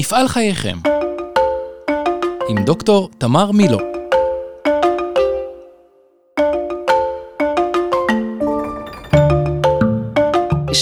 מפעל חייכם. עם דוקטור תמר מילו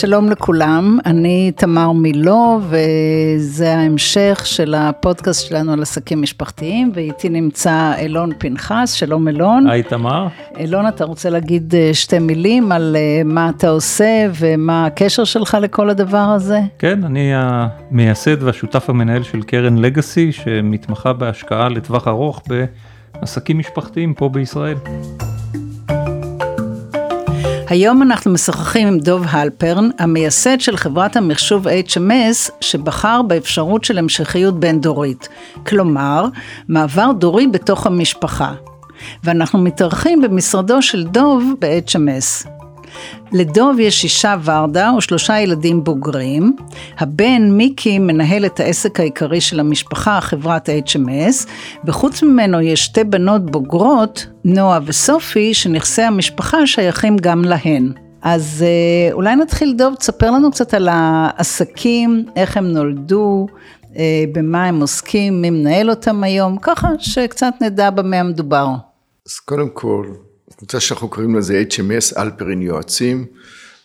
שלום לכולם, אני תמר מילו וזה ההמשך של הפודקאסט שלנו על עסקים משפחתיים ואיתי נמצא אילון פנחס, שלום אילון. היי תמר. אילון, אתה רוצה להגיד אה, שתי מילים על אה, מה אתה עושה ומה הקשר שלך לכל הדבר הזה? כן, אני המייסד והשותף המנהל של קרן לגאסי שמתמחה בהשקעה לטווח ארוך בעסקים משפחתיים פה בישראל. היום אנחנו משוחחים עם דוב הלפרן, המייסד של חברת המחשוב HMS, שבחר באפשרות של המשכיות בין-דורית. כלומר, מעבר דורי בתוך המשפחה. ואנחנו מתארחים במשרדו של דוב ב-HMS. לדוב יש אישה ורדה ושלושה ילדים בוגרים. הבן מיקי מנהל את העסק העיקרי של המשפחה, חברת HMS, וחוץ ממנו יש שתי בנות בוגרות, נועה וסופי, שנכסי המשפחה שייכים גם להן. אז אה, אולי נתחיל דוב, תספר לנו קצת על העסקים, איך הם נולדו, אה, במה הם עוסקים, מי מנהל אותם היום, ככה שקצת נדע במה המדובר. אז קודם כל, קבוצה שאנחנו קוראים לזה HMS, אלפרין יועצים,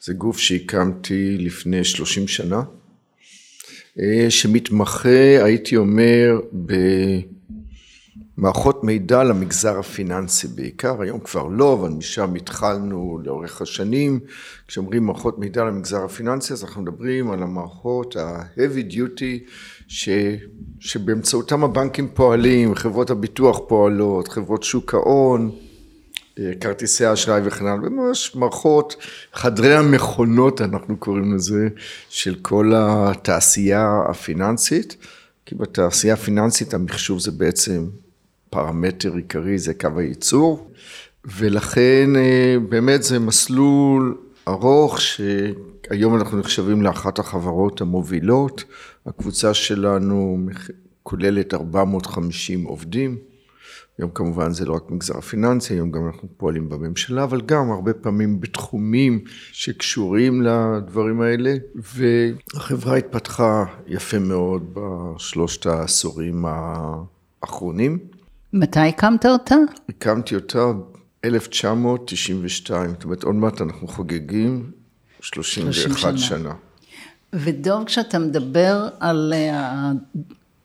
זה גוף שהקמתי לפני 30 שנה, אה, שמתמחה, הייתי אומר, במערכות מידע למגזר הפיננסי בעיקר, היום כבר לא, אבל משם התחלנו לאורך השנים, כשאומרים מערכות מידע למגזר הפיננסי, אז אנחנו מדברים על המערכות ה-heavy duty, ש... שבאמצעותם הבנקים פועלים, חברות הביטוח פועלות, חברות שוק ההון, כרטיסי אשראי וכן הלאה, ממש מערכות, חדרי המכונות אנחנו קוראים לזה, של כל התעשייה הפיננסית, כי בתעשייה הפיננסית המחשוב זה בעצם פרמטר עיקרי, זה קו הייצור, ולכן אה, באמת זה מסלול ארוך שהיום אנחנו נחשבים לאחת החברות המובילות, הקבוצה שלנו כוללת 450 עובדים. היום כמובן זה לא רק מגזר הפיננסי, היום גם אנחנו פועלים בממשלה, אבל גם הרבה פעמים בתחומים שקשורים לדברים האלה, והחברה התפתחה יפה מאוד בשלושת העשורים האחרונים. מתי הקמת אותה? הקמתי אותה 1992, זאת אומרת עוד מעט אנחנו חוגגים 31 שנה. שנה. ודוב, כשאתה מדבר על אה,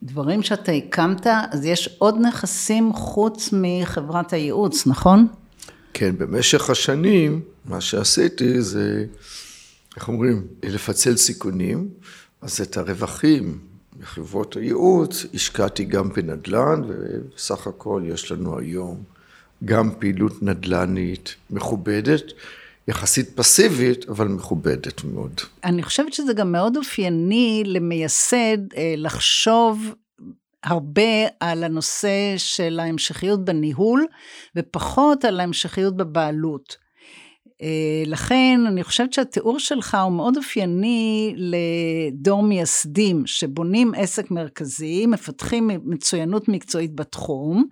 דברים שאתה הקמת, אז יש עוד נכסים חוץ מחברת הייעוץ, נכון? כן, במשך השנים, מה שעשיתי זה, איך אומרים, לפצל סיכונים, אז את הרווחים מחברות הייעוץ השקעתי גם בנדל"ן, ובסך הכל יש לנו היום גם פעילות נדל"נית מכובדת. יחסית פסיבית, אבל מכובדת מאוד. אני חושבת שזה גם מאוד אופייני למייסד אה, לחשוב הרבה על הנושא של ההמשכיות בניהול, ופחות על ההמשכיות בבעלות. אה, לכן אני חושבת שהתיאור שלך הוא מאוד אופייני לדור מייסדים שבונים עסק מרכזי, מפתחים מצוינות מקצועית בתחום,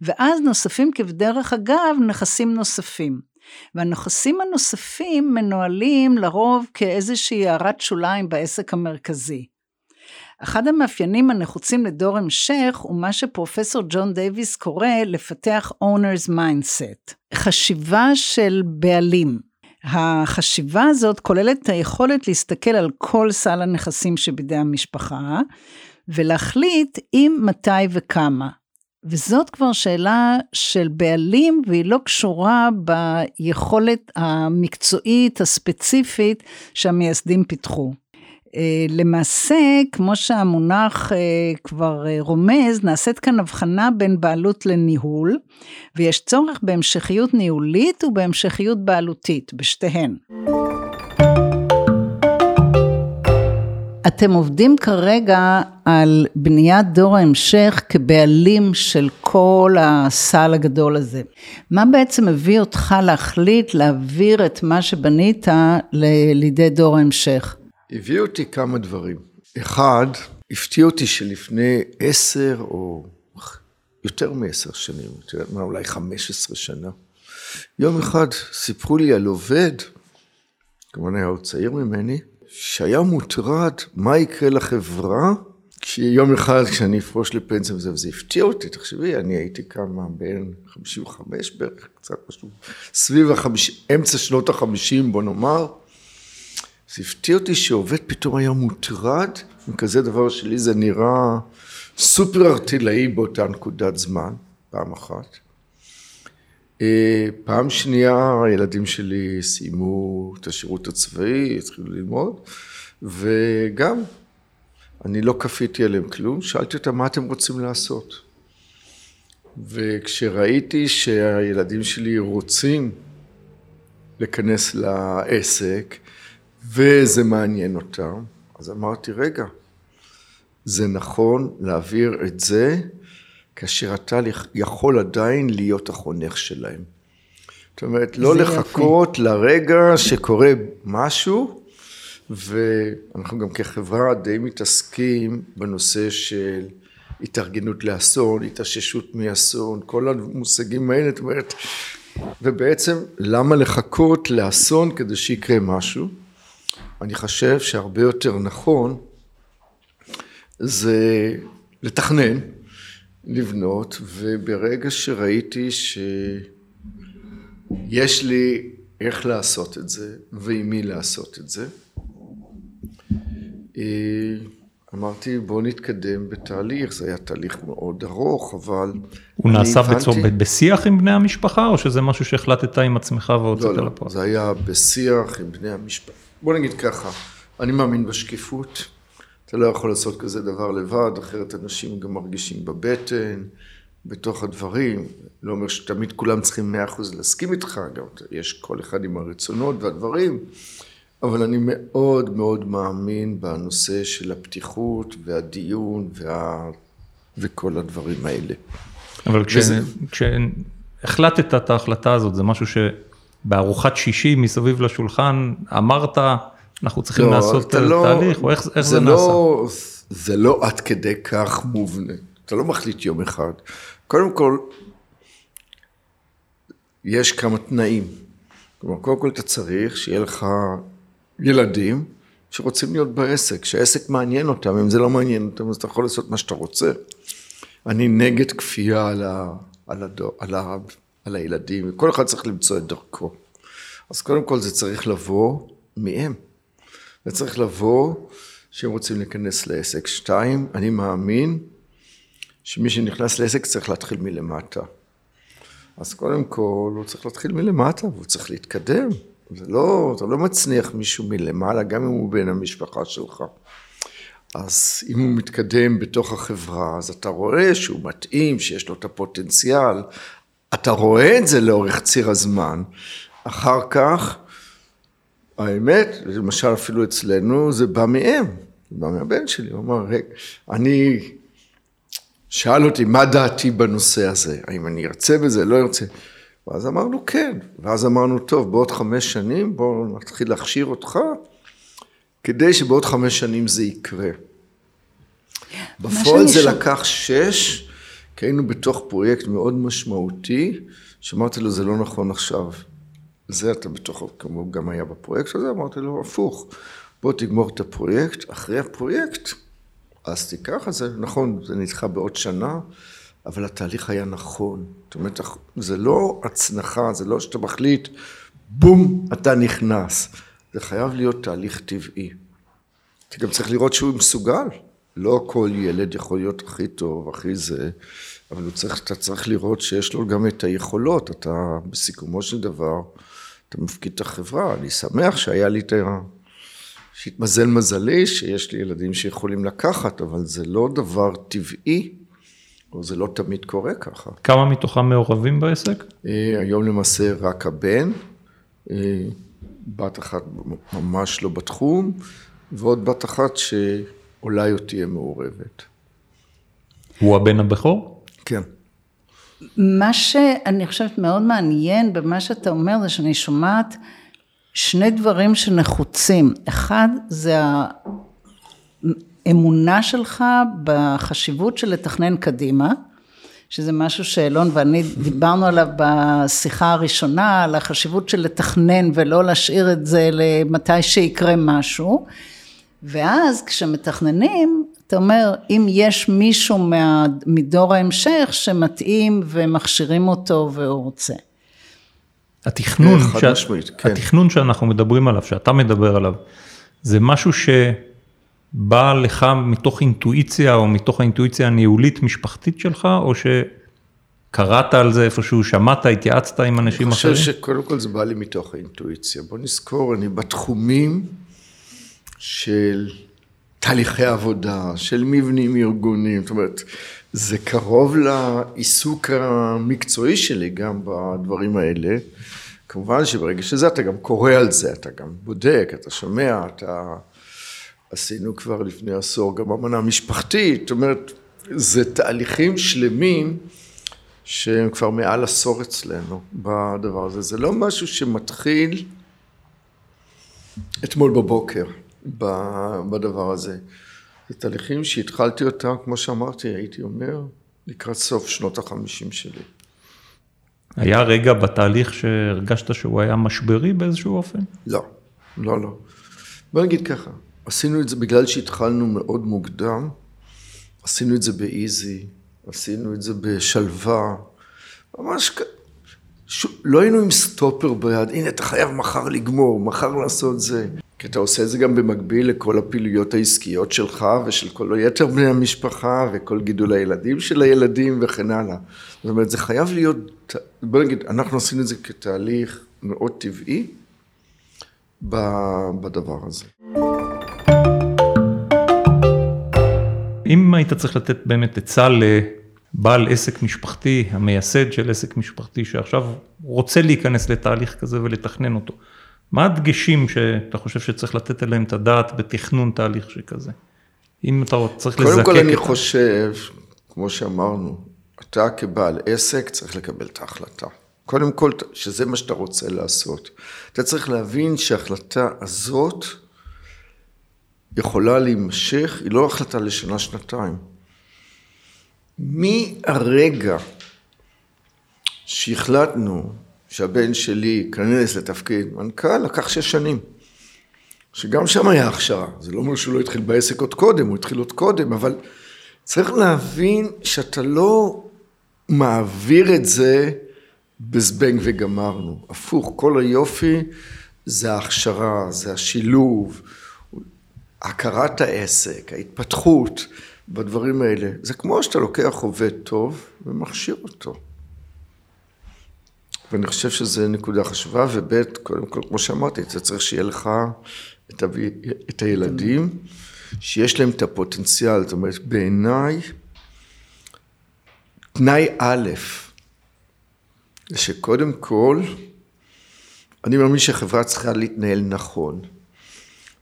ואז נוספים כבדרך אגב נכסים נוספים. והנכסים הנוספים מנוהלים לרוב כאיזושהי הערת שוליים בעסק המרכזי. אחד המאפיינים הנחוצים לדור המשך הוא מה שפרופסור ג'ון דייוויס קורא לפתח owner's mindset, חשיבה של בעלים. החשיבה הזאת כוללת את היכולת להסתכל על כל סל הנכסים שבידי המשפחה ולהחליט אם, מתי וכמה. וזאת כבר שאלה של בעלים, והיא לא קשורה ביכולת המקצועית הספציפית שהמייסדים פיתחו. אה, למעשה, כמו שהמונח אה, כבר אה, רומז, נעשית כאן הבחנה בין בעלות לניהול, ויש צורך בהמשכיות ניהולית ובהמשכיות בעלותית, בשתיהן. אתם עובדים כרגע על בניית דור ההמשך כבעלים של כל הסל הגדול הזה. מה בעצם הביא אותך להחליט להעביר את מה שבנית לידי דור ההמשך? הביא אותי כמה דברים. אחד, הפתיע אותי שלפני עשר או יותר מעשר שנים, את יודעת מה, אולי חמש עשרה שנה, יום אחד סיפרו לי על עובד, כמובן היה עוד צעיר ממני, שהיה מוטרד מה יקרה לחברה כשיום אחד כשאני אפרוש לפנסיה וזה, וזה הפתיע אותי, תחשבי, אני הייתי כמה בין 55 בערך, קצת משהו, סביב החמיש, אמצע שנות החמישים בוא נאמר, זה הפתיע אותי שעובד פתאום היה מוטרד מכזה דבר שלי זה נראה סופר ארטילאי באותה נקודת זמן, פעם אחת. אה, פעם שנייה הילדים שלי סיימו את השירות הצבאי, התחילו ללמוד, וגם אני לא כפיתי עליהם כלום, שאלתי אותם מה אתם רוצים לעשות. וכשראיתי שהילדים שלי רוצים להיכנס לעסק וזה מעניין אותם, אז אמרתי, רגע, זה נכון להעביר את זה כאשר אתה יכול עדיין להיות החונך שלהם. זאת אומרת, לא לחכות יפי. לרגע שקורה משהו, ואנחנו גם כחברה די מתעסקים בנושא של התארגנות לאסון, התאוששות מאסון, כל המושגים האלה, זאת אומרת, ובעצם למה לחכות לאסון כדי שיקרה משהו? אני חושב שהרבה יותר נכון זה לתכנן, לבנות, וברגע שראיתי שיש לי איך לעשות את זה ועם מי לעשות את זה, אה, אמרתי בוא נתקדם בתהליך, זה היה תהליך מאוד ארוך, אבל... הוא נעשה הבנתי... בצור, בשיח עם בני המשפחה, או שזה משהו שהחלטת עם עצמך והוצאת לא, לא, לפועל? זה היה בשיח עם בני המשפחה. בוא נגיד ככה, אני מאמין בשקיפות, אתה לא יכול לעשות כזה דבר לבד, אחרת אנשים גם מרגישים בבטן, בתוך הדברים. לא אומר שתמיד כולם צריכים מאה אחוז להסכים איתך, גם יש כל אחד עם הרצונות והדברים, אבל אני מאוד מאוד מאמין בנושא של הפתיחות והדיון וה... וכל הדברים האלה. אבל כשהחלטת את ההחלטה הזאת, זה משהו שבארוחת שישי מסביב לשולחן אמרת, אנחנו צריכים לא, לעשות לא, תהליך, או איך, איך זה, זה לא, נעשה? זה לא עד כדי כך מובנה. אתה לא מחליט יום אחד. קודם כל, יש כמה תנאים. כלומר, קודם כל אתה צריך שיהיה לך ילדים שרוצים להיות בעסק, שהעסק מעניין אותם, אם זה לא מעניין אותם אז אתה יכול לעשות מה שאתה רוצה. אני נגד כפייה על, ה, על, הדו, על, ה, על הילדים, וכל אחד צריך למצוא את דרכו. אז קודם כל זה צריך לבוא מהם. זה צריך לבוא שהם רוצים להיכנס לעסק. שתיים, אני מאמין שמי שנכנס לעסק צריך להתחיל מלמטה. אז קודם כל הוא צריך להתחיל מלמטה והוא צריך להתקדם. זה לא, אתה לא מצניח מישהו מלמעלה, גם אם הוא בן המשפחה שלך. אז אם הוא מתקדם בתוך החברה, אז אתה רואה שהוא מתאים, שיש לו את הפוטנציאל. אתה רואה את זה לאורך ציר הזמן. אחר כך, האמת, למשל אפילו אצלנו, זה בא מהם, זה בא מהבן שלי. הוא אמר, רגע, אני... שאל אותי מה דעתי בנושא הזה, האם אני ארצה בזה, לא ארצה. ואז אמרנו כן, ואז אמרנו טוב בעוד חמש שנים בואו נתחיל להכשיר אותך כדי שבעוד חמש שנים זה יקרה. בפועל זה ש... לקח שש, כי היינו בתוך פרויקט מאוד משמעותי, שאמרתי לו זה לא נכון עכשיו, זה אתה בתוך, כמו גם היה בפרויקט הזה, אמרתי לו הפוך, בוא תגמור את הפרויקט, אחרי הפרויקט אז תיקח את זה, נכון, זה נדחה בעוד שנה, אבל התהליך היה נכון. זאת אומרת, זה לא הצנחה, זה לא שאתה מחליט, בום, אתה נכנס. זה חייב להיות תהליך טבעי. אתה גם צריך לראות שהוא מסוגל. לא כל ילד יכול להיות הכי טוב, הכי זה, אבל צריך, אתה צריך לראות שיש לו גם את היכולות. אתה, בסיכומו של דבר, אתה מפקיד את החברה. אני שמח שהיה לי את ה... שהתמזל מזלי שיש לי ילדים שיכולים לקחת, אבל זה לא דבר טבעי או זה לא תמיד קורה ככה. כמה מתוכם מעורבים בעסק? אה, היום למעשה רק הבן, אה, בת אחת ממש לא בתחום, ועוד בת אחת שאולי עוד תהיה מעורבת. הוא הבן הבכור? כן. מה שאני חושבת מאוד מעניין במה שאתה אומר זה שאני שומעת שני דברים שנחוצים. אחד זה האמונה שלך בחשיבות של לתכנן קדימה, שזה משהו שאלון ואני דיברנו עליו בשיחה הראשונה, על החשיבות של לתכנן ולא להשאיר את זה למתי שיקרה משהו. ואז כשמתכננים, אתה אומר, אם יש מישהו מה, מדור ההמשך שמתאים ומכשירים אותו והוא רוצה. התכנון, חד ש... משמעית, כן. התכנון שאנחנו מדברים עליו, שאתה מדבר עליו, זה משהו שבא לך מתוך אינטואיציה או מתוך האינטואיציה הניהולית משפחתית שלך, או שקראת על זה איפשהו, שמעת, התייעצת עם אנשים אני אחרים? חושב שקודם כל זה בא לי מתוך האינטואיציה. בוא נזכור, אני בתחומים של תהליכי עבודה, של מבנים ארגוניים, זאת אומרת, זה קרוב לעיסוק המקצועי שלי גם בדברים האלה. כמובן שברגע שזה אתה גם קורא על זה, אתה גם בודק, אתה שומע, אתה... עשינו כבר לפני עשור גם אמנה משפחתית, זאת אומרת, זה תהליכים שלמים שהם כבר מעל עשור אצלנו בדבר הזה. זה לא משהו שמתחיל אתמול בבוקר בדבר הזה. זה תהליכים שהתחלתי אותם, כמו שאמרתי, הייתי אומר, לקראת סוף שנות החמישים שלי. היה רגע בתהליך שהרגשת שהוא היה משברי באיזשהו אופן? לא, לא, לא. בוא נגיד ככה, עשינו את זה בגלל שהתחלנו מאוד מוקדם, עשינו את זה באיזי, עשינו את זה בשלווה, ממש כ... ש... לא היינו עם סטופר ביד, הנה אתה חייב מחר לגמור, מחר לעשות זה. כי אתה עושה את זה גם במקביל לכל הפעילויות העסקיות שלך ושל כל היתר בני המשפחה וכל גידול הילדים של הילדים וכן הלאה. זאת אומרת, זה חייב להיות, בוא נגיד, אנחנו עשינו את זה כתהליך מאוד טבעי בדבר הזה. אם היית צריך לתת באמת עצה לבעל עסק משפחתי, המייסד של עסק משפחתי שעכשיו רוצה להיכנס לתהליך כזה ולתכנן אותו, מה הדגשים שאתה חושב שצריך לתת עליהם את הדעת בתכנון תהליך שכזה? אם אתה צריך לזקק קודם כל אני את... חושב, כמו שאמרנו, אתה כבעל עסק צריך לקבל את ההחלטה. קודם כל, שזה מה שאתה רוצה לעשות. אתה צריך להבין שההחלטה הזאת יכולה להימשך, היא לא החלטה לשנה-שנתיים. מהרגע שהחלטנו שהבן שלי ייכנס לתפקיד מנכ"ל, לקח שש שנים. שגם שם היה הכשרה, זה לא אומר שהוא לא התחיל בעסק עוד קודם, הוא התחיל עוד קודם, אבל צריך להבין שאתה לא מעביר את זה בזבנג וגמרנו. הפוך, כל היופי זה ההכשרה, זה השילוב, הכרת העסק, ההתפתחות בדברים האלה. זה כמו שאתה לוקח עובד טוב ומכשיר אותו. ואני חושב שזו נקודה חשובה, וב', קודם כל, כמו שאמרתי, אתה צריך שיהיה לך את, ה... את הילדים, שיש להם את הפוטנציאל, זאת אומרת, בעיניי, תנאי א', זה שקודם כל, אני מאמין שהחברה צריכה להתנהל נכון.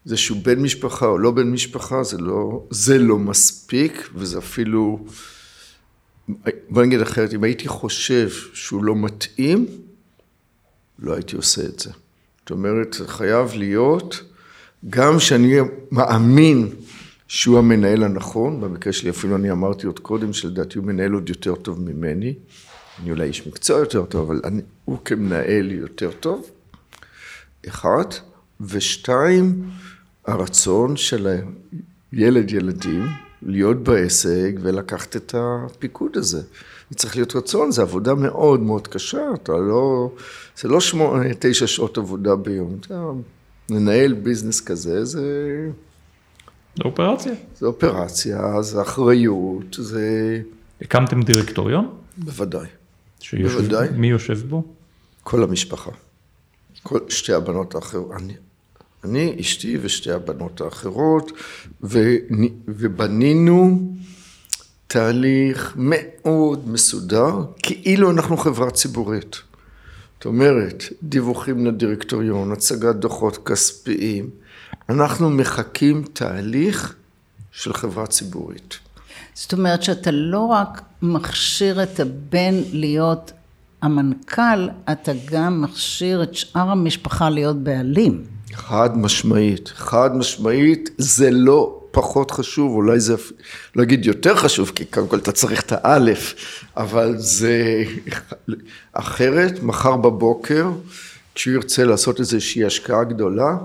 זה שהוא בן משפחה או לא בן משפחה, זה לא, זה לא מספיק, וזה אפילו, בוא נגיד אחרת, אם הייתי חושב שהוא לא מתאים, לא הייתי עושה את זה. זאת אומרת, זה חייב להיות, גם שאני מאמין שהוא המנהל הנכון, במקרה שלי אפילו אני אמרתי עוד קודם, שלדעתי הוא מנהל עוד יותר טוב ממני, אני אולי איש מקצוע יותר טוב, אבל אני, הוא כמנהל יותר טוב, אחד, ושתיים, הרצון של הילד ילדים להיות בעסק ולקחת את הפיקוד הזה. צריך להיות רצון, זו עבודה מאוד מאוד קשה, אתה לא, זה לא שמונה, תשע שעות עבודה ביום, אתה מנהל ביזנס כזה, זה... זה אופרציה. זה אופרציה, זה אחריות, זה... הקמתם דירקטוריון? בוודאי. שיושב, בוודאי. מי יושב בו? כל המשפחה. כל שתי הבנות האחרות. אני, אני, אשתי ושתי הבנות האחרות, ובנינו תהליך מאוד מסודר, כאילו אנחנו חברה ציבורית. זאת אומרת, דיווחים לדירקטוריון, הצגת דוחות כספיים. אנחנו מחקים תהליך של חברה ציבורית. זאת אומרת שאתה לא רק מכשיר את הבן להיות המנכ"ל, אתה גם מכשיר את שאר המשפחה להיות בעלים. חד משמעית, חד משמעית, זה לא פחות חשוב, אולי זה, לא אגיד יותר חשוב, כי קודם כל אתה צריך את האלף, אבל זה אחרת, מחר בבוקר, כשהוא ירצה לעשות איזושהי השקעה גדולה,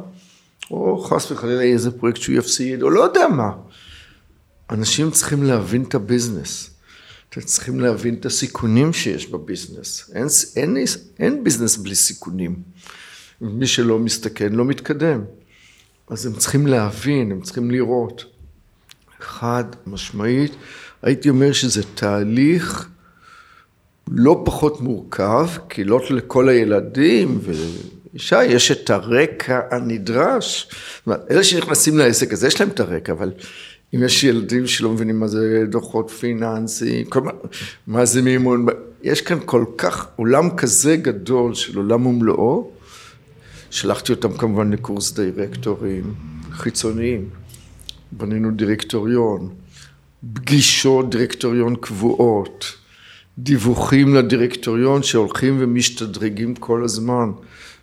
או חס וחלילה איזה פרויקט שהוא יפסיד, או לא יודע מה. אנשים צריכים להבין את הביזנס. אתם צריכים להבין את הסיכונים שיש בביזנס. אין, אין, אין ביזנס בלי סיכונים. מי שלא מסתכן לא מתקדם. אז הם צריכים להבין, הם צריכים לראות. חד משמעית, הייתי אומר שזה תהליך לא פחות מורכב, כי לא לכל הילדים ואישה יש את הרקע הנדרש. זאת אומרת, אלה שנכנסים לעסק הזה, יש להם את הרקע, אבל אם יש ילדים שלא מבינים מה זה דוחות פיננסיים, מה, מה זה מימון, יש כאן כל כך, עולם כזה גדול של עולם ומלואו, שלחתי אותם כמובן לקורס דירקטורים חיצוניים, בנינו דירקטוריון, פגישות דירקטוריון קבועות, דיווחים לדירקטוריון שהולכים ומשתדרגים כל הזמן.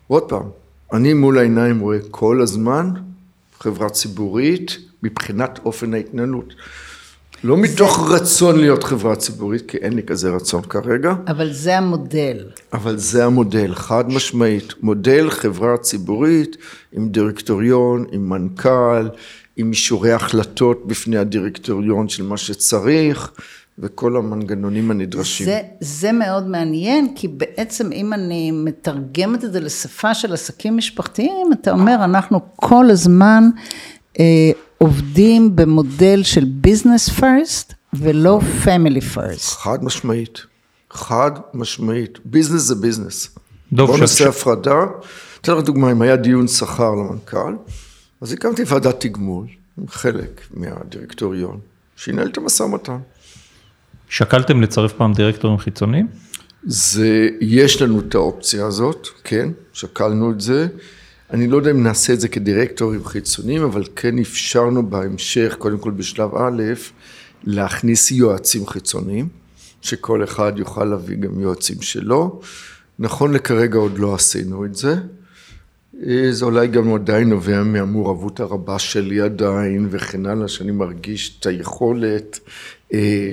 עוד פעם, אני מול העיניים רואה כל הזמן חברה ציבורית מבחינת אופן ההתנהלות. לא מתוך זה... רצון להיות חברה ציבורית, כי אין לי כזה רצון כרגע. אבל זה המודל. אבל זה המודל, חד משמעית. מודל חברה ציבורית עם דירקטוריון, עם מנכ"ל, עם אישורי החלטות בפני הדירקטוריון של מה שצריך. וכל המנגנונים הנדרשים. זה, זה מאוד מעניין, כי בעצם אם אני מתרגמת את זה לשפה של עסקים משפחתיים, אתה אומר, אנחנו כל הזמן אה, עובדים במודל של business first ולא family first. חד משמעית, חד משמעית, ביזנס זה ביזנס. בוא נעשה הפרדה, אתן לך דוגמא, אם היה דיון שכר למנכ"ל, אז הקמתי ועדת תגמול, חלק מהדירקטוריון, שינהל את המשא ומתן. שקלתם לצרף פעם דירקטורים חיצוניים? זה, יש לנו את האופציה הזאת, כן, שקלנו את זה. אני לא יודע אם נעשה את זה כדירקטורים חיצוניים, אבל כן אפשרנו בהמשך, קודם כל בשלב א', להכניס יועצים חיצוניים, שכל אחד יוכל להביא גם יועצים שלו. נכון לכרגע עוד לא עשינו את זה. אה, זה אולי גם עדיין נובע מהמעורבות הרבה שלי עדיין וכן הלאה, שאני מרגיש את היכולת אה,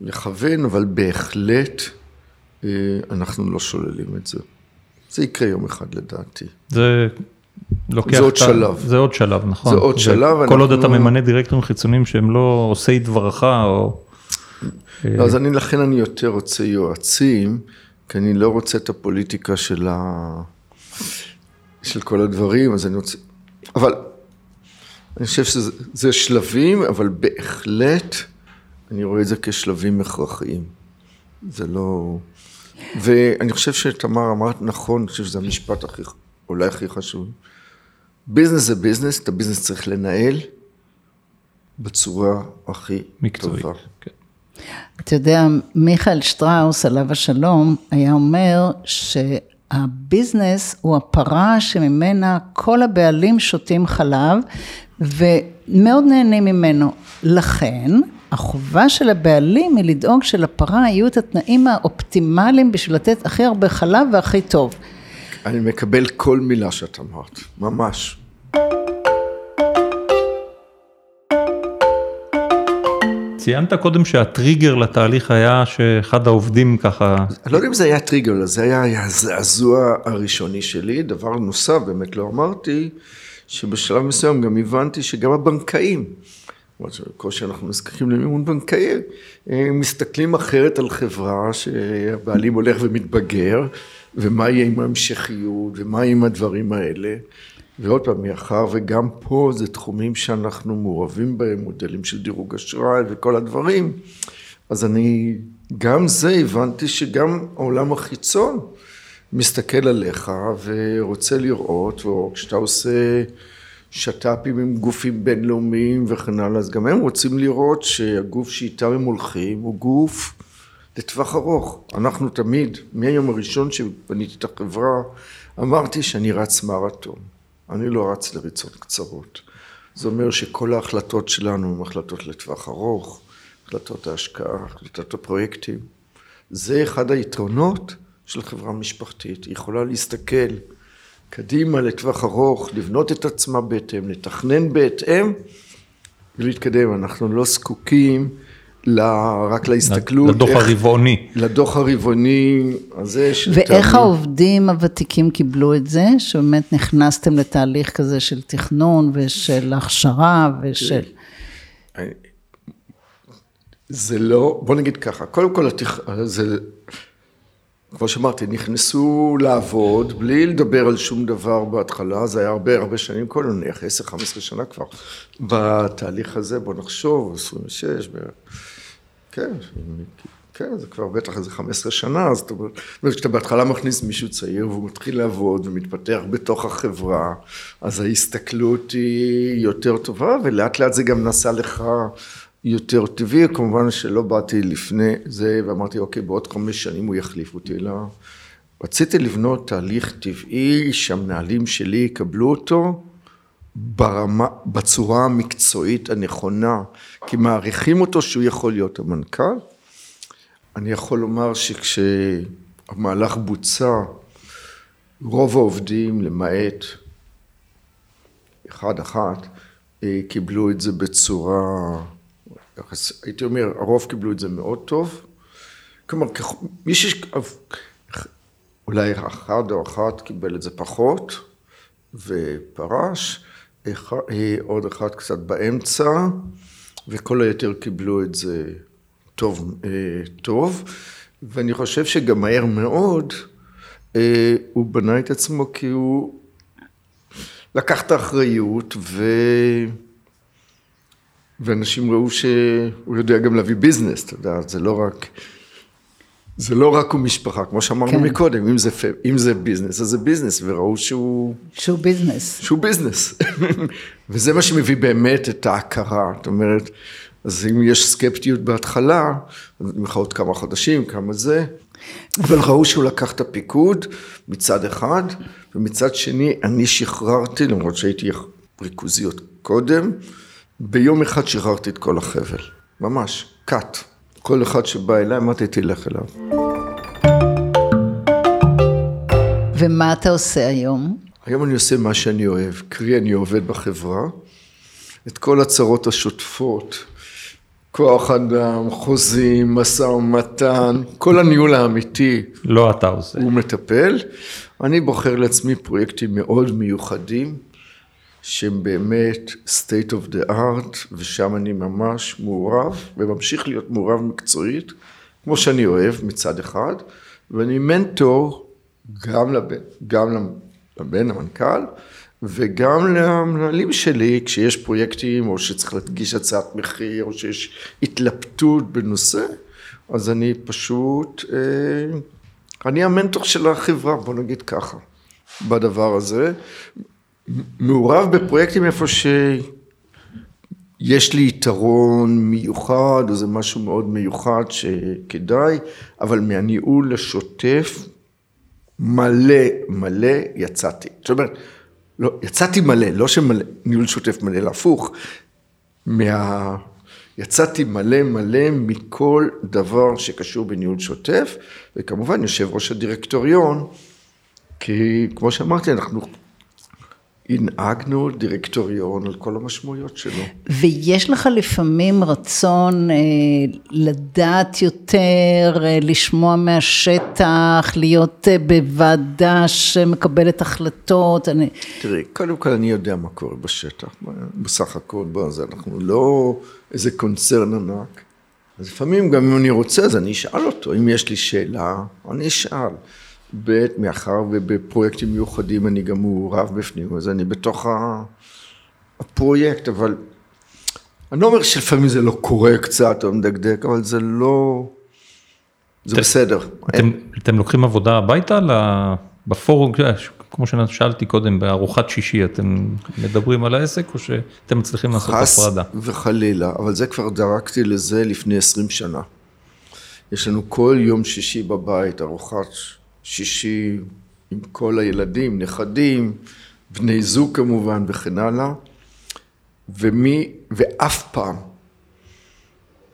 לכוון, אבל בהחלט אה, אנחנו לא שוללים את זה. זה יקרה יום אחד לדעתי. זה לוקח... זה עוד שלב. זה עוד שלב, נכון. זה עוד שלב. כל עוד אתה ממנה דירקטורים חיצוניים שהם לא עושי דברך או... לא, אז אני, לכן אני יותר רוצה יועצים, כי אני לא רוצה את הפוליטיקה של ה... של כל הדברים, אז אני רוצה... אבל אני חושב שזה שלבים, אבל בהחלט אני רואה את זה כשלבים הכרחיים. זה לא... ואני חושב שתמר אמרת נכון, אני חושב שזה המשפט הכי, אולי הכי חשוב. ביזנס זה ביזנס, את הביזנס צריך לנהל בצורה הכי מקצועית. טובה. כן. אתה יודע, מיכאל שטראוס, עליו השלום, היה אומר שהביזנס הוא הפרה שממנה כל הבעלים שותים חלב ומאוד נהנים ממנו. לכן, החובה של הבעלים היא לדאוג שלפרה יהיו את התנאים האופטימליים בשביל לתת הכי הרבה חלב והכי טוב. אני מקבל כל מילה שאת אמרת, ממש. ציינת קודם שהטריגר לתהליך היה שאחד העובדים ככה... אני לא יודע אם זה היה טריגר, זה היה הזעזוע הראשוני שלי. דבר נוסף, באמת לא אמרתי, שבשלב מסוים גם הבנתי שגם הבנקאים כל שאנחנו נזקקים למימון בנקאי, מסתכלים אחרת על חברה שהבעלים הולך ומתבגר, ומה יהיה עם ההמשכיות, ומה יהיה עם הדברים האלה. ועוד פעם, מאחר וגם פה זה תחומים שאנחנו מעורבים בהם, מודלים של דירוג אשראי וכל הדברים, אז אני, גם זה הבנתי שגם העולם החיצון מסתכל עליך ורוצה לראות, או כשאתה עושה שת"פים עם גופים בינלאומיים וכן הלאה, אז גם הם רוצים לראות שהגוף שאיתם הם הולכים הוא גוף לטווח ארוך. אנחנו תמיד, מהיום הראשון שבניתי את החברה, אמרתי שאני רץ מרתון. אני לא רץ לריצות קצרות. זה אומר שכל ההחלטות שלנו הן החלטות לטווח ארוך, החלטות ההשקעה, החלטות הפרויקטים. זה אחד היתרונות של חברה משפחתית. היא יכולה להסתכל קדימה לטווח ארוך, לבנות את עצמה בהתאם, לתכנן בהתאם ולהתקדם. אנחנו לא זקוקים רק להסתכלות. לדוח איך, הרבעוני. לדוח הרבעוני הזה. ואיך תאמין. העובדים הוותיקים קיבלו את זה? שבאמת נכנסתם לתהליך כזה של תכנון ושל הכשרה ושל... זה לא, בוא נגיד ככה, קודם כל, התכ... זה, כמו שאמרתי, נכנסו לעבוד בלי לדבר על שום דבר בהתחלה, זה היה הרבה הרבה שנים קודם, נניח 10-15 שנה כבר, בתהליך הזה, בוא נחשוב, 26, ב... כן, כן, זה כבר בטח איזה 15 שנה, אז אתה אומר, כשאתה בהתחלה מכניס מישהו צעיר והוא מתחיל לעבוד ומתפתח בתוך החברה, אז ההסתכלות היא יותר טובה, ולאט לאט זה גם נעשה לך יותר טבעי, כמובן שלא באתי לפני זה ואמרתי, אוקיי, בעוד חמש שנים הוא יחליף אותי, אלא רציתי לבנות תהליך טבעי שהמנהלים שלי יקבלו אותו ברמה, בצורה המקצועית הנכונה, כי מעריכים אותו שהוא יכול להיות המנכ"ל. אני יכול לומר שכשהמהלך בוצע, רוב העובדים, למעט אחד-אחת, אה, קיבלו את זה בצורה הייתי אומר, הרוב קיבלו את זה מאוד טוב. כלומר, מי ש... אולי אחד או אחת קיבל את זה פחות ופרש, עוד אחד קצת באמצע, וכל היתר קיבלו את זה טוב, טוב. ואני חושב שגם מהר מאוד הוא בנה את עצמו כי הוא לקח את האחריות ו... ואנשים ראו שהוא יודע גם להביא ביזנס, אתה יודע, זה לא רק, זה לא רק הוא משפחה, כמו שאמרנו כן. מקודם, אם זה, אם זה ביזנס, אז זה ביזנס, וראו שהוא... שהוא ביזנס. שהוא ביזנס. וזה מה שמביא באמת את ההכרה, זאת אומרת, אז אם יש סקפטיות בהתחלה, נמחה עוד כמה חודשים, כמה זה, אבל ראו שהוא לקח את הפיקוד מצד אחד, ומצד שני אני שחררתי, למרות שהייתי ריכוזיות קודם, ביום אחד שחררתי את כל החבל, ממש, קאט. כל אחד שבא אליי, אמרתי, תלך אליו. ומה אתה עושה היום? היום אני עושה מה שאני אוהב, קרי אני עובד בחברה, את כל הצרות השוטפות, כוח אדם, חוזים, משא ומתן, כל הניהול האמיתי. לא אתה עושה. הוא מטפל. אני בוחר לעצמי פרויקטים מאוד מיוחדים. שהם באמת state of the art, ושם אני ממש מעורב, וממשיך להיות מעורב מקצועית, כמו שאני אוהב מצד אחד, ואני מנטור גם לבן, גם לבן המנכ"ל, וגם למנהלים שלי, כשיש פרויקטים, או שצריך להדגיש הצעת מחיר, או שיש התלבטות בנושא, אז אני פשוט, אה, אני המנטור של החברה, בוא נגיד ככה, בדבר הזה. מעורב בפרויקטים איפה שיש לי יתרון מיוחד, או זה משהו מאוד מיוחד שכדאי, אבל מהניהול השוטף, מלא מלא יצאתי. זאת אומרת, לא, יצאתי מלא, לא שניהול שוטף מלא, להפוך. מה... יצאתי מלא מלא מכל דבר שקשור בניהול שוטף, וכמובן יושב ראש הדירקטוריון, כי כמו שאמרתי, אנחנו הנהגנו דירקטוריון על כל המשמעויות שלו. ויש לך לפעמים רצון אה, לדעת יותר, אה, לשמוע מהשטח, להיות אה, בוועדה שמקבלת החלטות. אני... תראי, קודם כל אני יודע מה קורה בשטח, בסך הכל, בוא, זה אנחנו לא איזה קונצרן ענק. אז לפעמים גם אם אני רוצה, אז אני אשאל אותו, אם יש לי שאלה, אני אשאל. ב', מאחר ובפרויקטים מיוחדים אני גם מעורב בפנים, אז אני בתוך הפרויקט, אבל אני לא אומר שלפעמים זה לא קורה קצת או מדקדק, אבל זה לא, זה בסדר. אתם, אתם לוקחים עבודה הביתה בפורום, כמו ששאלתי קודם, בארוחת שישי, אתם מדברים על העסק או שאתם מצליחים לעשות הפרדה? חס וחלילה, אבל זה כבר דרקתי לזה לפני 20 שנה. יש לנו כל יום שישי בבית ארוחת שישי עם כל הילדים, נכדים, בני זוג כמובן וכן הלאה, ומי, ואף פעם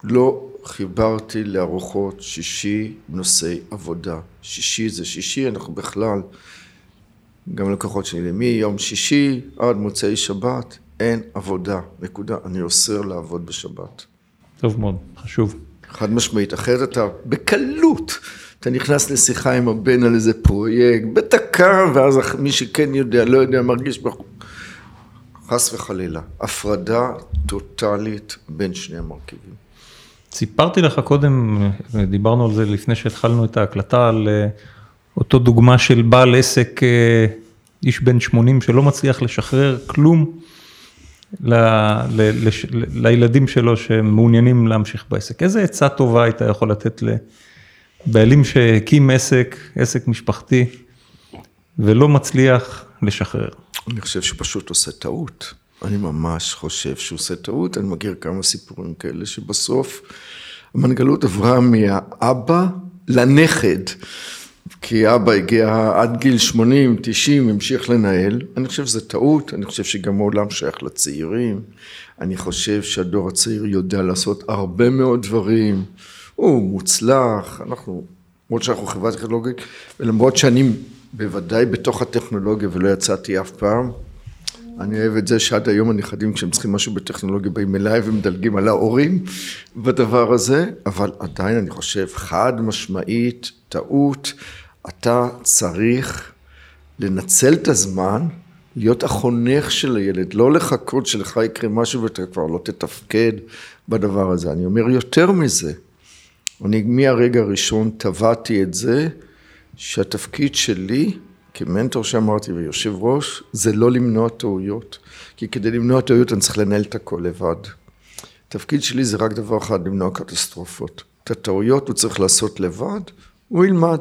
לא חיברתי לארוחות שישי נושאי עבודה. שישי זה שישי, אנחנו בכלל, גם לקוחות שלי, מיום שישי עד מוצאי שבת, אין עבודה, נקודה. אני אוסר לעבוד בשבת. טוב מאוד, חשוב. חד משמעית, אחרת אתה בקלות אתה נכנס לשיחה עם הבן על איזה פרויקט, בדקה, ואז מי שכן יודע, לא יודע, מרגיש בחור. חס וחלילה, הפרדה טוטאלית בין שני המרכיבים. סיפרתי לך קודם, דיברנו על זה לפני שהתחלנו את ההקלטה, על אה, אותו דוגמה של בעל עסק, אה, איש בן 80 שלא מצליח לשחרר כלום ל, ל, לש, ל, לילדים שלו שמעוניינים להמשיך בעסק. איזה עצה טובה היית יכול לתת לבעלים שהקים עסק, עסק משפחתי, ולא מצליח לשחרר? אני חושב שהוא פשוט עושה טעות. אני ממש חושב שהוא עושה טעות, אני מכיר כמה סיפורים כאלה שבסוף המנגלות עברה מהאבא לנכד, כי אבא הגיע עד גיל 80, 90, המשיך לנהל, אני חושב שזה טעות, אני חושב שגם העולם שייך לצעירים, אני חושב שהדור הצעיר יודע לעשות הרבה מאוד דברים, הוא מוצלח, אנחנו, למרות שאנחנו חברה טכנולוגית, ולמרות שאני בוודאי בתוך הטכנולוגיה ולא יצאתי אף פעם, אני אוהב את זה שעד היום הנכדים כשהם צריכים משהו בטכנולוגיה באים אליי ומדלגים על ההורים בדבר הזה, אבל עדיין אני חושב חד משמעית טעות, אתה צריך לנצל את הזמן, להיות החונך של הילד, לא לחכות שלך יקרה משהו ואתה כבר לא תתפקד בדבר הזה. אני אומר יותר מזה, אני מהרגע הראשון טבעתי את זה שהתפקיד שלי כמנטור שאמרתי ויושב ראש, זה לא למנוע טעויות. כי כדי למנוע טעויות אני צריך לנהל את הכל לבד. התפקיד שלי זה רק דבר אחד, למנוע קטסטרופות. את הטעויות הוא צריך לעשות לבד, הוא ילמד.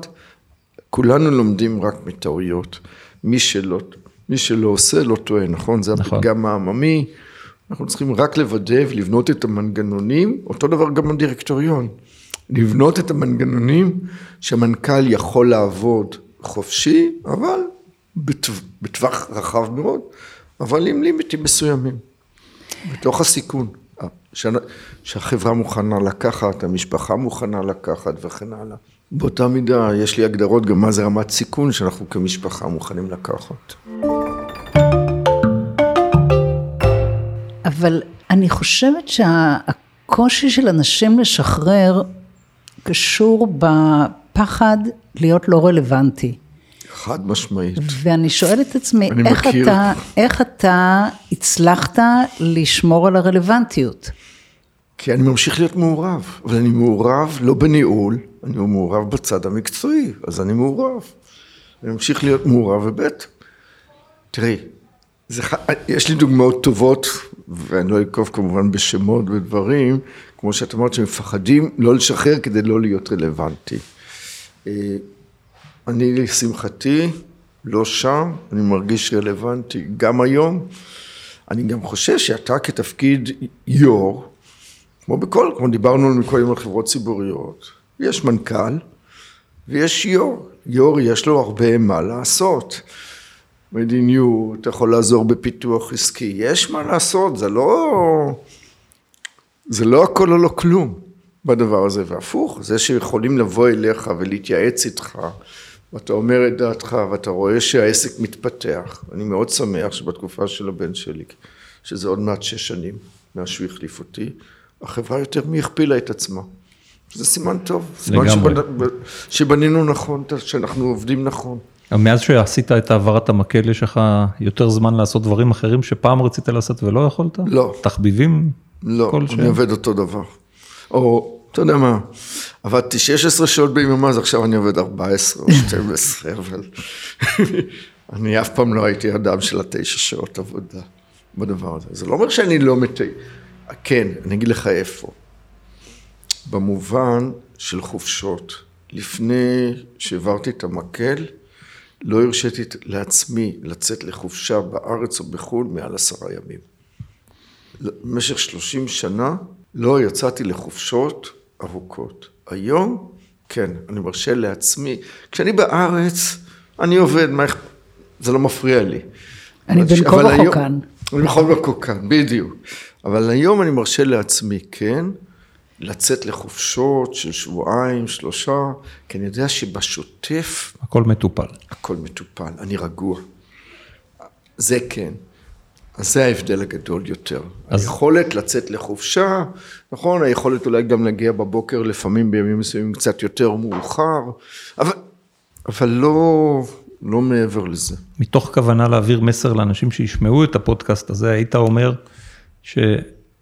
כולנו לומדים רק מטעויות. מי שלא, מי שלא עושה לא טועה, נכון? זה נכון. הפתגם העממי. אנחנו צריכים רק לוודא ולבנות את המנגנונים, אותו דבר גם בדירקטוריון. לבנות את המנגנונים שהמנכ"ל יכול לעבוד חופשי, אבל בטווח רחב מאוד, אבל עם לימיטים מסוימים, בתוך הסיכון, שהחברה מוכנה לקחת, המשפחה מוכנה לקחת וכן הלאה. באותה מידה יש לי הגדרות גם מה זה רמת סיכון שאנחנו כמשפחה מוכנים לקחת. אבל אני חושבת שהקושי של אנשים לשחרר קשור בפחד להיות לא רלוונטי. חד משמעית. ואני שואלת את עצמי, איך אתה, איך אתה הצלחת לשמור על הרלוונטיות? כי אני ממשיך להיות מעורב, אבל אני מעורב לא בניהול, אני מעורב בצד המקצועי, אז אני מעורב. אני ממשיך להיות מעורב, וב' תראי, זה, יש לי דוגמאות טובות, ואני לא אקוף כמובן בשמות ודברים, כמו שאת אמרת שמפחדים לא לשחרר כדי לא להיות רלוונטי. אה, אני לשמחתי לא שם, אני מרגיש רלוונטי גם היום. אני גם חושב שאתה כתפקיד יו"ר, כמו בכל, כמו דיברנו מקודם על חברות ציבוריות, יש מנכ"ל ויש יו"ר. יו"ר יש לו הרבה מה לעשות. מדיניות, אתה יכול לעזור בפיתוח עסקי, יש מה לעשות, זה לא... זה לא הכל או לא כלום בדבר הזה, והפוך, זה שיכולים לבוא אליך ולהתייעץ איתך, ואתה אומר את דעתך, ואתה רואה שהעסק מתפתח, אני מאוד שמח שבתקופה של הבן שלי, שזה עוד מעט שש שנים מאז שהוא החליף אותי, החברה יותר מהכפילה את עצמה. זה סימן טוב, סימן שבנ... שבנינו נכון, שאנחנו עובדים נכון. מאז שעשית את העברת המקל, יש לך יותר זמן לעשות דברים אחרים שפעם רצית לעשות ולא יכולת? לא. תחביבים? לא, אני. עובד אותו דבר. או, אתה יודע מה, עבדתי 16 שעות ביממה, אז עכשיו אני עובד 14 או 12, אבל אני אף פעם לא הייתי אדם של התשע שעות עבודה בדבר הזה. זה לא אומר שאני לא מתי... כן, אני אגיד לך איפה. במובן של חופשות. לפני שהעברתי את המקל, לא הרשיתי לעצמי לצאת לחופשה בארץ או בחו"ל מעל עשרה ימים. במשך שלושים שנה לא יצאתי לחופשות ארוכות. היום, כן, אני מרשה לעצמי. כשאני בארץ, אני עובד, מה, זה לא מפריע לי. אני בין כה וכה כאן. אני בכל וכה כאן, בדיוק. אבל היום אני מרשה לעצמי, כן, לצאת לחופשות של שבועיים, שלושה, כי אני יודע שבשוטף... הכל מטופל. הכל מטופל, אני רגוע. זה כן. אז זה ההבדל הגדול יותר. אז... היכולת לצאת לחופשה, נכון, היכולת אולי גם להגיע בבוקר לפעמים בימים מסוימים קצת יותר מאוחר, אבל, אבל לא, לא מעבר לזה. מתוך כוונה להעביר מסר לאנשים שישמעו את הפודקאסט הזה, היית אומר ש...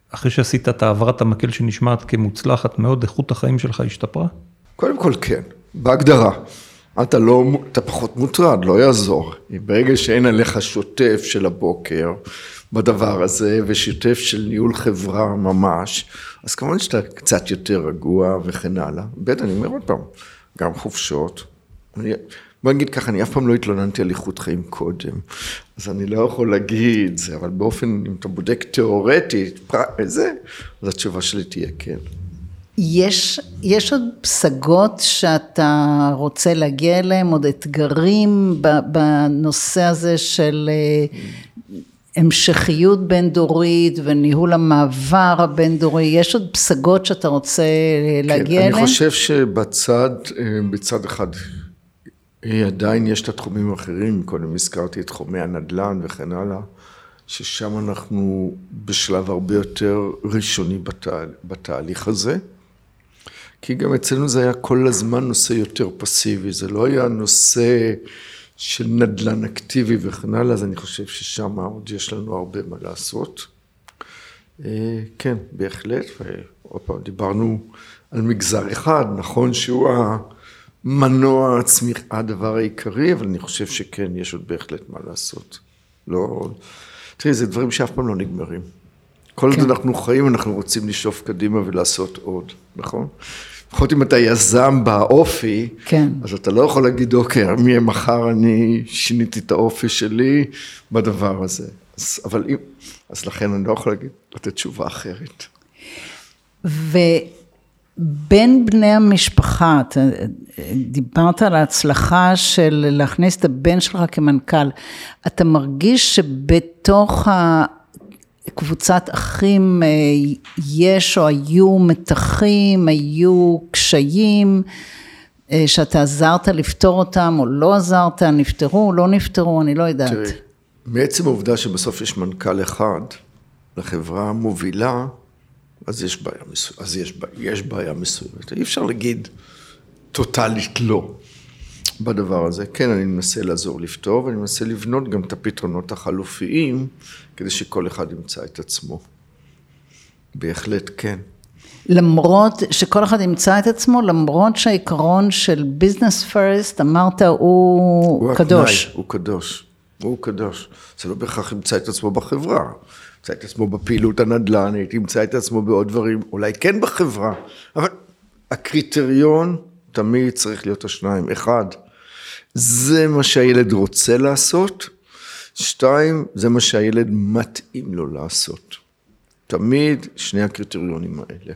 אחרי שעשית את העברת המקל שנשמעת כמוצלחת מאוד, איכות החיים שלך השתפרה? קודם כל כן, בהגדרה. אתה לא, אתה פחות מוטרד, לא יעזור. ברגע שאין עליך שוטף של הבוקר בדבר הזה, ושוטף של ניהול חברה ממש, אז כמובן שאתה קצת יותר רגוע וכן הלאה. ב', אני אומר עוד פעם, גם חופשות. אני, בוא נגיד ככה, אני אף פעם לא התלוננתי על איכות חיים קודם, אז אני לא יכול להגיד זה, אבל באופן, אם אתה בודק תיאורטית, פר... זה, אז התשובה שלי תהיה כן. יש, יש עוד פסגות שאתה רוצה להגיע אליהם, עוד אתגרים בנושא הזה של אה, המשכיות בין דורית וניהול המעבר הבין דורי, יש עוד פסגות שאתה רוצה להגיע כן, אליהן? אני חושב שבצד, אה, בצד אחד אה, עדיין יש את התחומים האחרים, קודם הזכרתי את תחומי הנדל"ן וכן הלאה, ששם אנחנו בשלב הרבה יותר ראשוני בת, בתהליך הזה. כי גם אצלנו זה היה כל הזמן נושא יותר פסיבי, זה לא היה נושא של נדל"ן אקטיבי וכן הלאה, אז אני חושב ששם עוד יש לנו הרבה מה לעשות. אה, כן, בהחלט, ועוד פעם, דיברנו על מגזר אחד, נכון שהוא המנוע הצמיחה, הדבר העיקרי, אבל אני חושב שכן, יש עוד בהחלט מה לעשות. לא, תראי, זה דברים שאף פעם לא נגמרים. כל עוד כן. אנחנו חיים, אנחנו רוצים לשאוף קדימה ולעשות עוד, נכון? לפחות אם אתה יזם באופי, כן. אז אתה לא יכול להגיד, אוקיי, מחר אני שיניתי את האופי שלי בדבר הזה. אז, אבל אם, אז לכן אני לא יכול להגיד, לתת תשובה אחרת. ובין בני המשפחה, אתה דיברת על ההצלחה של להכניס את הבן שלך כמנכ"ל, אתה מרגיש שבתוך ה... קבוצת אחים אה, יש או היו מתחים, היו קשיים אה, שאתה עזרת לפתור אותם או לא עזרת, נפתרו, לא נפתרו, אני לא יודעת. תראי, מעצם העובדה שבסוף יש מנכ"ל אחד לחברה מובילה, אז יש בעיה מסוימת, אז יש, יש בעיה מסוימת. אי אפשר להגיד טוטאלית לא. בדבר הזה. כן, אני מנסה לעזור לפתור, ואני מנסה לבנות גם את הפתרונות החלופיים, כדי שכל אחד ימצא את עצמו. בהחלט כן. למרות שכל אחד ימצא את עצמו, למרות שהעיקרון של ביזנס פרסט, אמרת, הוא, הוא קדוש. התנאי, הוא קדוש. הוא קדוש. זה לא בהכרח ימצא את עצמו בחברה. ימצא את עצמו בפעילות הנדל"נית, ימצא את עצמו בעוד דברים, אולי כן בחברה, אבל הקריטריון תמיד צריך להיות השניים. אחד, זה מה שהילד רוצה לעשות, שתיים, זה מה שהילד מתאים לו לעשות. תמיד שני הקריטריונים האלה.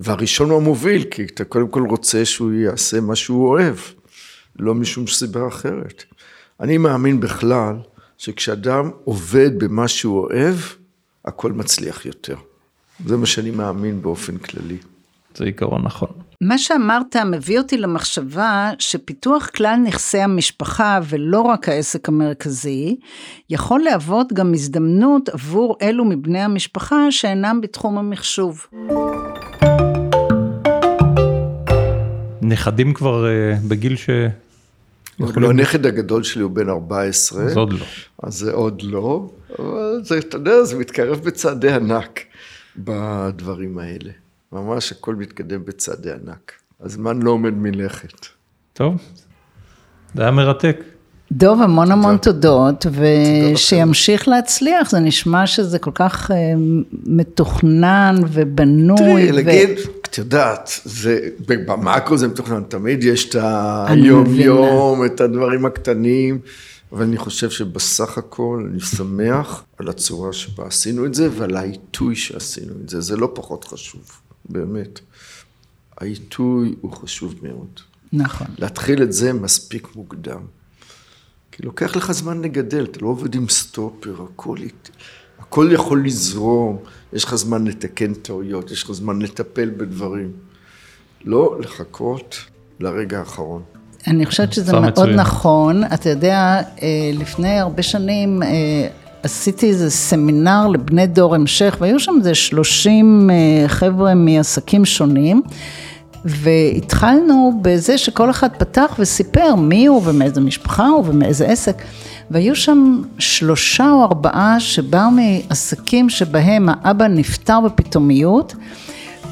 והראשון הוא המוביל, כי אתה קודם כל רוצה שהוא יעשה מה שהוא אוהב, לא משום סיבה אחרת. אני מאמין בכלל שכשאדם עובד במה שהוא אוהב, הכל מצליח יותר. זה מה שאני מאמין באופן כללי. זה עיקרון נכון. מה שאמרת מביא אותי למחשבה שפיתוח כלל נכסי המשפחה ולא רק העסק המרכזי, יכול להוות גם הזדמנות עבור אלו מבני המשפחה שאינם בתחום המחשוב. נכדים כבר uh, בגיל ש... לא, הנכד הגדול שלי הוא בן 14. אז עוד לא. אז זה עוד לא, אבל זה, אתה יודע, זה מתקרב בצעדי ענק בדברים האלה. ממש הכל מתקדם בצעדי ענק. הזמן לא עומד מלכת. טוב, זה היה מרתק. דוב, המון המון תודות, ושימשיך להצליח, זה נשמע שזה כל כך uh, מתוכנן ובנוי. תראי, ו... להגיד, את יודעת, זה, במאקרו זה מתוכנן, תמיד יש את היום-יום, את הדברים הקטנים, אבל אני חושב שבסך הכל אני שמח על הצורה שבה עשינו את זה ועל העיתוי שעשינו את זה, זה לא פחות חשוב. באמת. העיתוי הוא חשוב מאוד. נכון. להתחיל את זה מספיק מוקדם. כי לוקח לך זמן לגדל, אתה לא עובד עם סטופר, הכל, הכל יכול לזרום, יש לך זמן לתקן טעויות, יש לך זמן לטפל בדברים. לא לחכות לרגע האחרון. אני חושבת שזה מאוד מצוין. נכון. אתה יודע, אה, לפני הרבה שנים אה, עשיתי איזה סמינר לבני דור המשך, והיו שם איזה 30 אה, חבר'ה מעסקים שונים. והתחלנו בזה שכל אחד פתח וסיפר מי הוא ומאיזה משפחה הוא ומאיזה עסק. והיו שם שלושה או ארבעה שבאו מעסקים שבהם האבא נפטר בפתאומיות,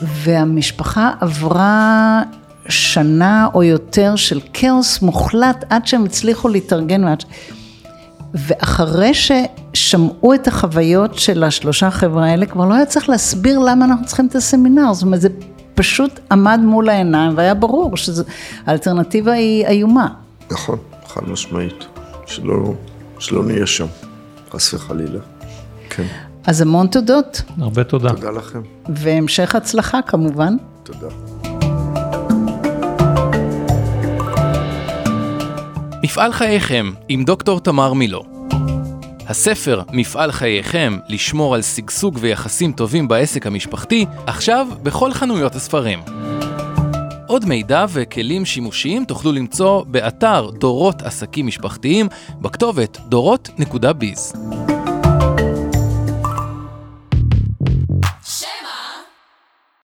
והמשפחה עברה שנה או יותר של כאוס מוחלט עד שהם הצליחו להתארגן. ועד... ואחרי ששמעו את החוויות של השלושה חבר'ה האלה, כבר לא היה צריך להסביר למה אנחנו צריכים את הסמינר, זאת אומרת, זה פשוט עמד מול העיניים והיה ברור שהאלטרנטיבה היא איומה. נכון, חד משמעית. שלא, שלא נהיה שם, חס וחלילה. כן. אז המון תודות. הרבה תודה. תודה לכם. והמשך הצלחה כמובן. תודה. מפעל חייכם עם דוקטור תמר מילו. הספר מפעל חייכם לשמור על שגשוג ויחסים טובים בעסק המשפחתי, עכשיו בכל חנויות הספרים. עוד מידע וכלים שימושיים תוכלו למצוא באתר דורות עסקים משפחתיים בכתובת דורות.ביז.